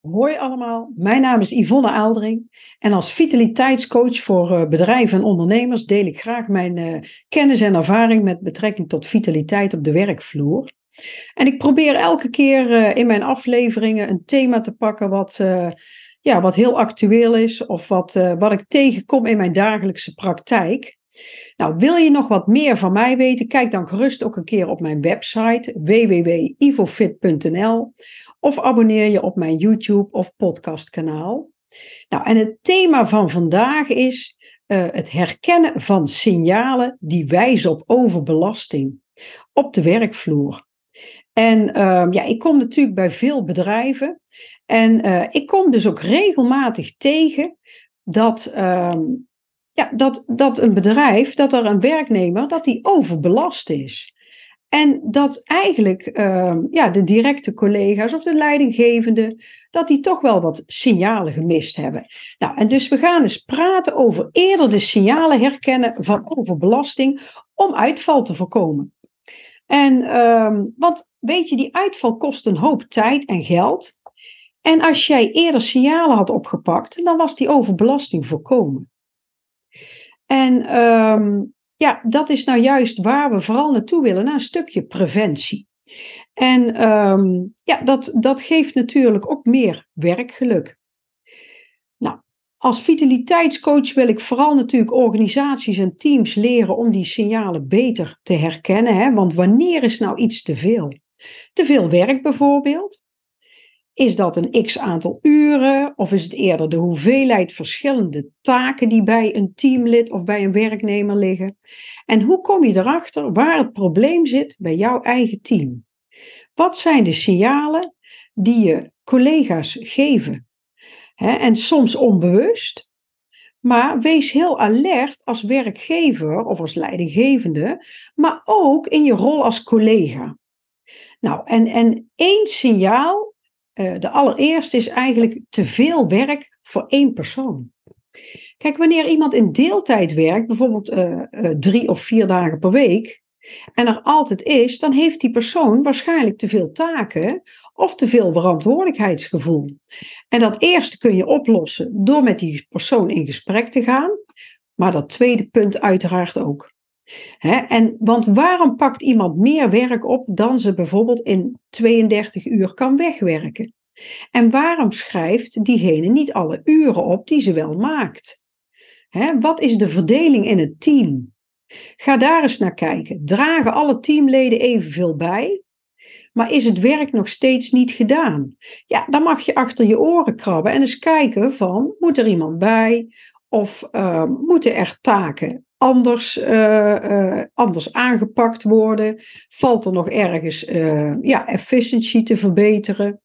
Hoi allemaal, mijn naam is Yvonne Aaldering en als vitaliteitscoach voor eh, bedrijven en ondernemers deel ik graag mijn uh, kennis en ervaring met betrekking tot vitaliteit op de werkvloer. En ik probeer elke keer uh, in mijn afleveringen een thema te pakken wat, ja, wat heel actueel is of wat, wat ik tegenkom in mijn dagelijkse praktijk. Nou, wil je nog wat meer van mij weten? Kijk dan gerust ook een keer op mijn website www.ivofit.nl of abonneer je op mijn YouTube of podcastkanaal. Nou, en het thema van vandaag is uh, het herkennen van signalen die wijzen op overbelasting op de werkvloer. En uh, ja, ik kom natuurlijk bij veel bedrijven en uh, ik kom dus ook regelmatig tegen dat, uh, ja, dat, dat een bedrijf, dat er een werknemer, dat die overbelast is. En dat eigenlijk uh, ja, de directe collega's of de leidinggevende, dat die toch wel wat signalen gemist hebben. Nou, en dus we gaan eens praten over eerder de signalen herkennen van overbelasting om uitval te voorkomen. En, uh, want weet je, die uitval kost een hoop tijd en geld. En als jij eerder signalen had opgepakt, dan was die overbelasting voorkomen. En um, ja, dat is nou juist waar we vooral naartoe willen, naar een stukje preventie. En um, ja, dat, dat geeft natuurlijk ook meer werkgeluk. Nou, als vitaliteitscoach wil ik vooral natuurlijk organisaties en teams leren om die signalen beter te herkennen. Hè? Want wanneer is nou iets te veel? Te veel werk bijvoorbeeld. Is dat een x aantal uren of is het eerder de hoeveelheid verschillende taken die bij een teamlid of bij een werknemer liggen? En hoe kom je erachter waar het probleem zit bij jouw eigen team? Wat zijn de signalen die je collega's geven? en soms onbewust, maar wees heel alert als werkgever of als leidinggevende, maar ook in je rol als collega. Nou, en, en één signaal de allereerste is eigenlijk te veel werk voor één persoon. Kijk, wanneer iemand in deeltijd werkt, bijvoorbeeld uh, uh, drie of vier dagen per week, en er altijd is, dan heeft die persoon waarschijnlijk te veel taken of te veel verantwoordelijkheidsgevoel. En dat eerste kun je oplossen door met die persoon in gesprek te gaan, maar dat tweede punt uiteraard ook. En, want waarom pakt iemand meer werk op dan ze bijvoorbeeld in 32 uur kan wegwerken? En waarom schrijft diegene niet alle uren op die ze wel maakt? wat is de verdeling in het team? Ga daar eens naar kijken. Dragen alle teamleden evenveel bij? Maar is het werk nog steeds niet gedaan? Ja, dan mag je achter je oren krabben en eens kijken van, moet er iemand bij? Of uh, moeten er taken anders, uh, uh, anders aangepakt worden? Valt er nog ergens uh, ja, efficiency te verbeteren?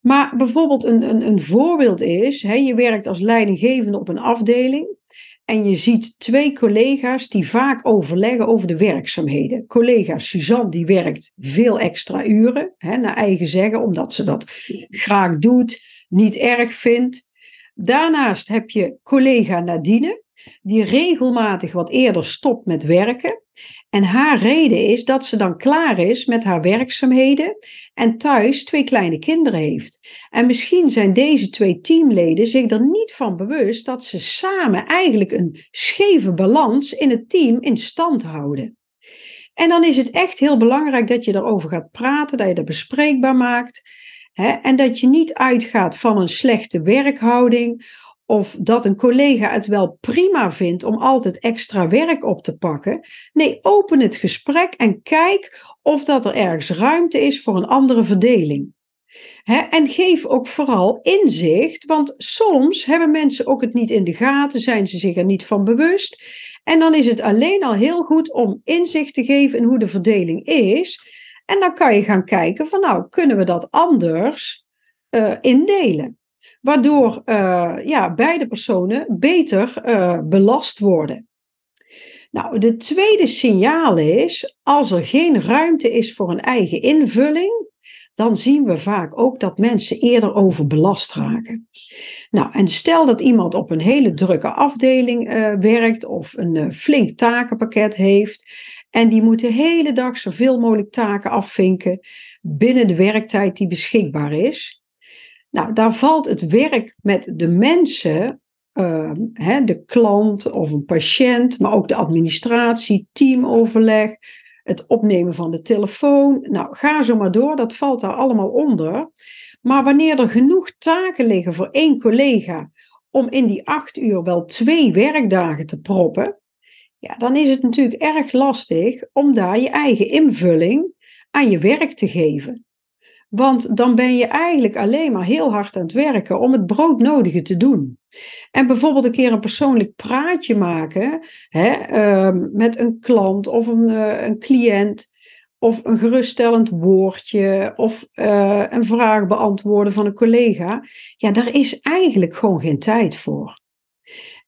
Maar bijvoorbeeld een, een, een voorbeeld is, hè, je werkt als leidinggevende op een afdeling en je ziet twee collega's die vaak overleggen over de werkzaamheden. Collega Suzanne die werkt veel extra uren, hè, naar eigen zeggen, omdat ze dat graag doet, niet erg vindt. Daarnaast heb je collega Nadine, die regelmatig wat eerder stopt met werken. En haar reden is dat ze dan klaar is met haar werkzaamheden en thuis twee kleine kinderen heeft. En misschien zijn deze twee teamleden zich er niet van bewust dat ze samen eigenlijk een scheve balans in het team in stand houden. En dan is het echt heel belangrijk dat je erover gaat praten, dat je dat bespreekbaar maakt. En dat je niet uitgaat van een slechte werkhouding of dat een collega het wel prima vindt om altijd extra werk op te pakken. Nee, open het gesprek en kijk of dat er ergens ruimte is voor een andere verdeling. en geef ook vooral inzicht, want soms hebben mensen ook het niet in de gaten, zijn ze zich er niet van bewust. En dan is het alleen al heel goed om inzicht te geven in hoe de verdeling is. En dan kan je gaan kijken van nou, kunnen we dat anders uh, indelen? Waardoor uh, ja, beide personen beter uh, belast worden. Nou, de tweede signaal is, als er geen ruimte is voor een eigen invulling, dan zien we vaak ook dat mensen eerder overbelast raken. Nou, en stel dat iemand op een hele drukke afdeling uh, werkt of een flink takenpakket heeft en die moet de hele dag zoveel mogelijk taken afvinken binnen de werktijd die beschikbaar is Nou, daar valt het werk met de mensen, uh, hè, de klant of een patiënt, maar ook de administratie, teamoverleg, het opnemen van de telefoon. Nou, ga zo maar door, dat valt daar allemaal onder. Maar wanneer er genoeg taken liggen voor één collega om in die acht uur wel twee werkdagen te proppen, ja, dan is het natuurlijk erg lastig om daar je eigen invulling aan je werk te geven. Want dan ben je eigenlijk alleen maar heel hard aan het werken om het broodnodige te doen. En bijvoorbeeld een keer een persoonlijk praatje maken hè, ehm, met een klant of een, uh, een cliënt. Of een geruststellend woordje of uh, een vraag beantwoorden van een collega. Ja, daar is eigenlijk gewoon geen tijd voor.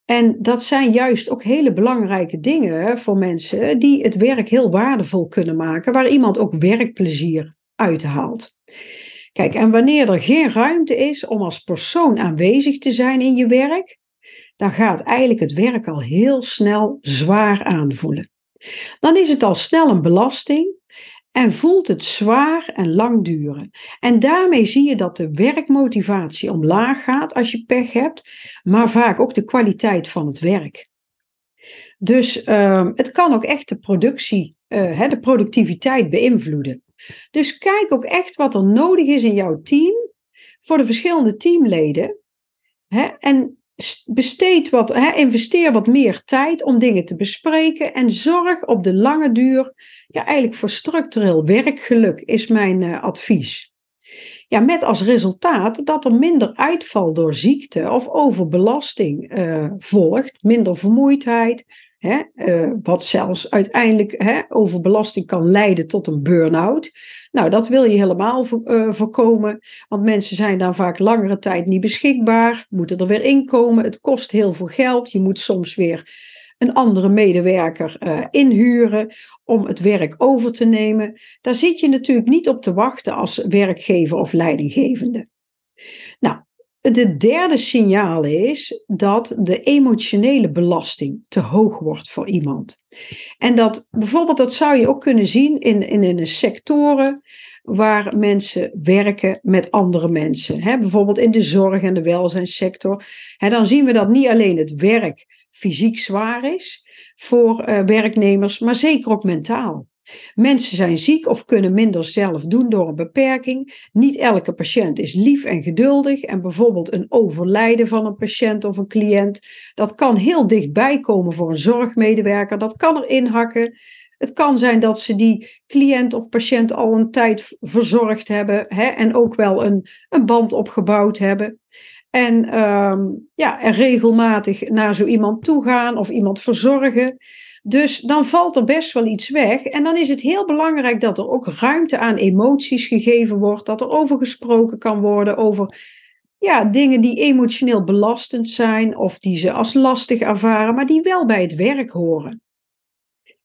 En dat zijn juist ook hele belangrijke dingen voor mensen die het werk heel waardevol kunnen maken, waar iemand ook werkplezier Kijk, en wanneer er geen ruimte is om als persoon aanwezig te zijn in je werk, dan gaat eigenlijk het werk al heel snel zwaar aanvoelen. Dan is het al snel een belasting en voelt het zwaar en lang duren. En daarmee zie je dat de werkmotivatie omlaag gaat als je pech hebt, maar vaak ook de kwaliteit van het werk. Dus uh, het kan ook echt de productie, uh, de productiviteit beïnvloeden. Dus kijk ook echt wat er nodig is in jouw team voor de verschillende teamleden. Hè, en besteed wat, hè, investeer wat meer tijd om dingen te bespreken en zorg op de lange duur ja, eigenlijk voor structureel werkgeluk is mijn uh, advies. Ja, met als resultaat dat er minder uitval door ziekte of overbelasting uh, volgt, minder vermoeidheid, Hè, uh, wat zelfs uiteindelijk hè, overbelasting kan leiden tot een burn-out. Nou, dat wil je helemaal uh, voorkomen, want mensen zijn dan vaak langere tijd niet beschikbaar, moeten er weer inkomen, het kost heel veel geld, je moet soms weer een andere medewerker uh, inhuren om het werk over te nemen. Daar zit je natuurlijk niet op te wachten als werkgever of leidinggevende. Nou, de derde signaal is dat de emotionele belasting te hoog wordt voor iemand. En dat bijvoorbeeld, dat zou je ook kunnen zien in, in, in sectoren waar mensen werken met andere mensen. He, bijvoorbeeld in de zorg en de welzijnssector. Dan zien we dat niet alleen het werk fysiek zwaar is voor uh, werknemers, maar zeker ook mentaal. Mensen zijn ziek of kunnen minder zelf doen door een beperking. Niet elke patiënt is lief en geduldig. En bijvoorbeeld een overlijden van een patiënt of een cliënt, dat kan heel dichtbij komen voor een zorgmedewerker. Dat kan er inhakken. Het kan zijn dat ze die cliënt of patiënt al een tijd verzorgd hebben hè, en ook wel een, een band opgebouwd hebben. En um, ja, er regelmatig naar zo iemand toe gaan of iemand verzorgen. Dus dan valt er best wel iets weg. En dan is het heel belangrijk dat er ook ruimte aan emoties gegeven wordt. Dat er over gesproken kan worden over ja, dingen die emotioneel belastend zijn of die ze als lastig ervaren, maar die wel bij het werk horen.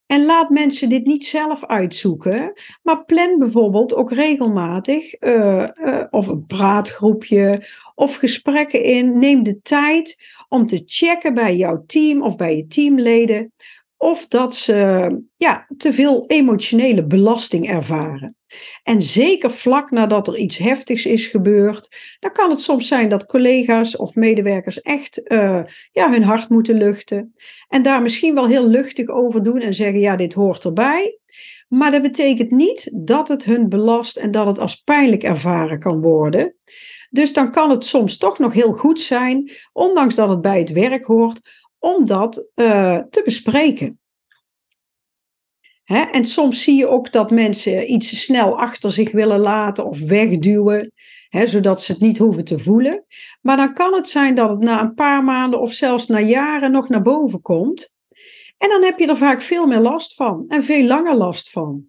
En laat mensen dit niet zelf uitzoeken, maar plan bijvoorbeeld ook regelmatig uh, uh, of een praatgroepje of gesprekken in. Neem de tijd om te checken bij jouw team of bij je teamleden of dat ze ja, te veel emotionele belasting ervaren. En zeker vlak nadat er iets heftigs is gebeurd, dan kan het soms zijn dat collega's of medewerkers echt uh, ja, hun hart moeten luchten. En daar misschien wel heel luchtig over doen en zeggen: ja, dit hoort erbij. Maar dat betekent niet dat het hun belast en dat het als pijnlijk ervaren kan worden. Dus dan kan het soms toch nog heel goed zijn, ondanks dat het bij het werk hoort, om dat uh, te bespreken. Hè? En soms zie je ook dat mensen iets snel achter zich willen laten of wegduwen, hè, zodat ze het niet hoeven te voelen. Maar dan kan het zijn dat het na een paar maanden of zelfs na jaren nog naar boven komt. En dan heb je er vaak veel meer last van en veel langer last van.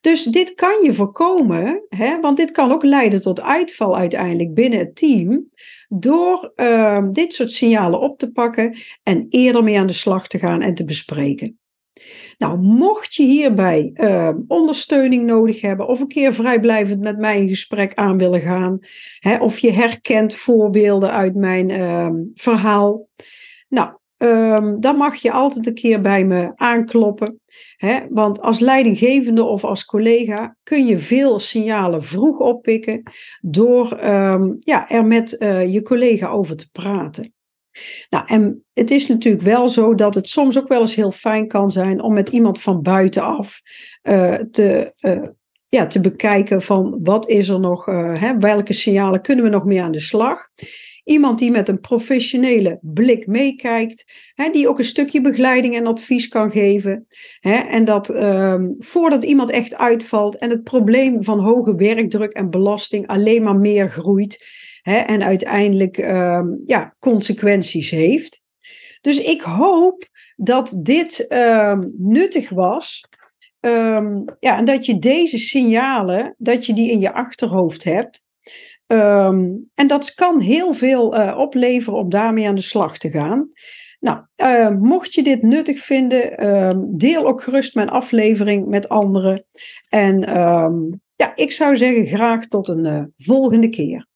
Dus dit kan je voorkomen, hè, want dit kan ook leiden tot uitval uiteindelijk binnen het team, door uh, dit soort signalen op te pakken en eerder mee aan de slag te gaan en te bespreken. Nou, mocht je hierbij uh, ondersteuning nodig hebben of een keer vrijblijvend met mij in gesprek aan willen gaan, hè, of je herkent voorbeelden uit mijn uh, verhaal, nou, ehm, dan mag je altijd een keer bij me aankloppen. Hè? Want als leidinggevende of als collega kun je veel signalen vroeg oppikken door ehm, ja, er met uh, je collega over te praten. Nou, en het is natuurlijk wel zo dat het soms ook wel eens heel fijn kan zijn om met iemand van buitenaf uh, te, uh, ja, te bekijken van wat is er nog, hè, welke signalen kunnen we nog mee aan de slag. Iemand die met een professionele blik meekijkt, die ook een stukje begeleiding en advies kan geven. Hè, en dat ehm, voordat iemand echt uitvalt en het probleem van hoge werkdruk en belasting alleen maar meer groeit hè, en uiteindelijk ehm, ja, consequenties heeft. Dus ik hoop dat dit ehm, nuttig was. Ja, en dat je deze signalen, dat je die in je achterhoofd hebt. Um, en dat kan heel veel uh, opleveren om daarmee aan de slag te gaan. Nou, uh, mocht je dit nuttig vinden, um, deel ook gerust mijn aflevering met anderen. En ja, ik zou zeggen graag tot een uh, volgende keer.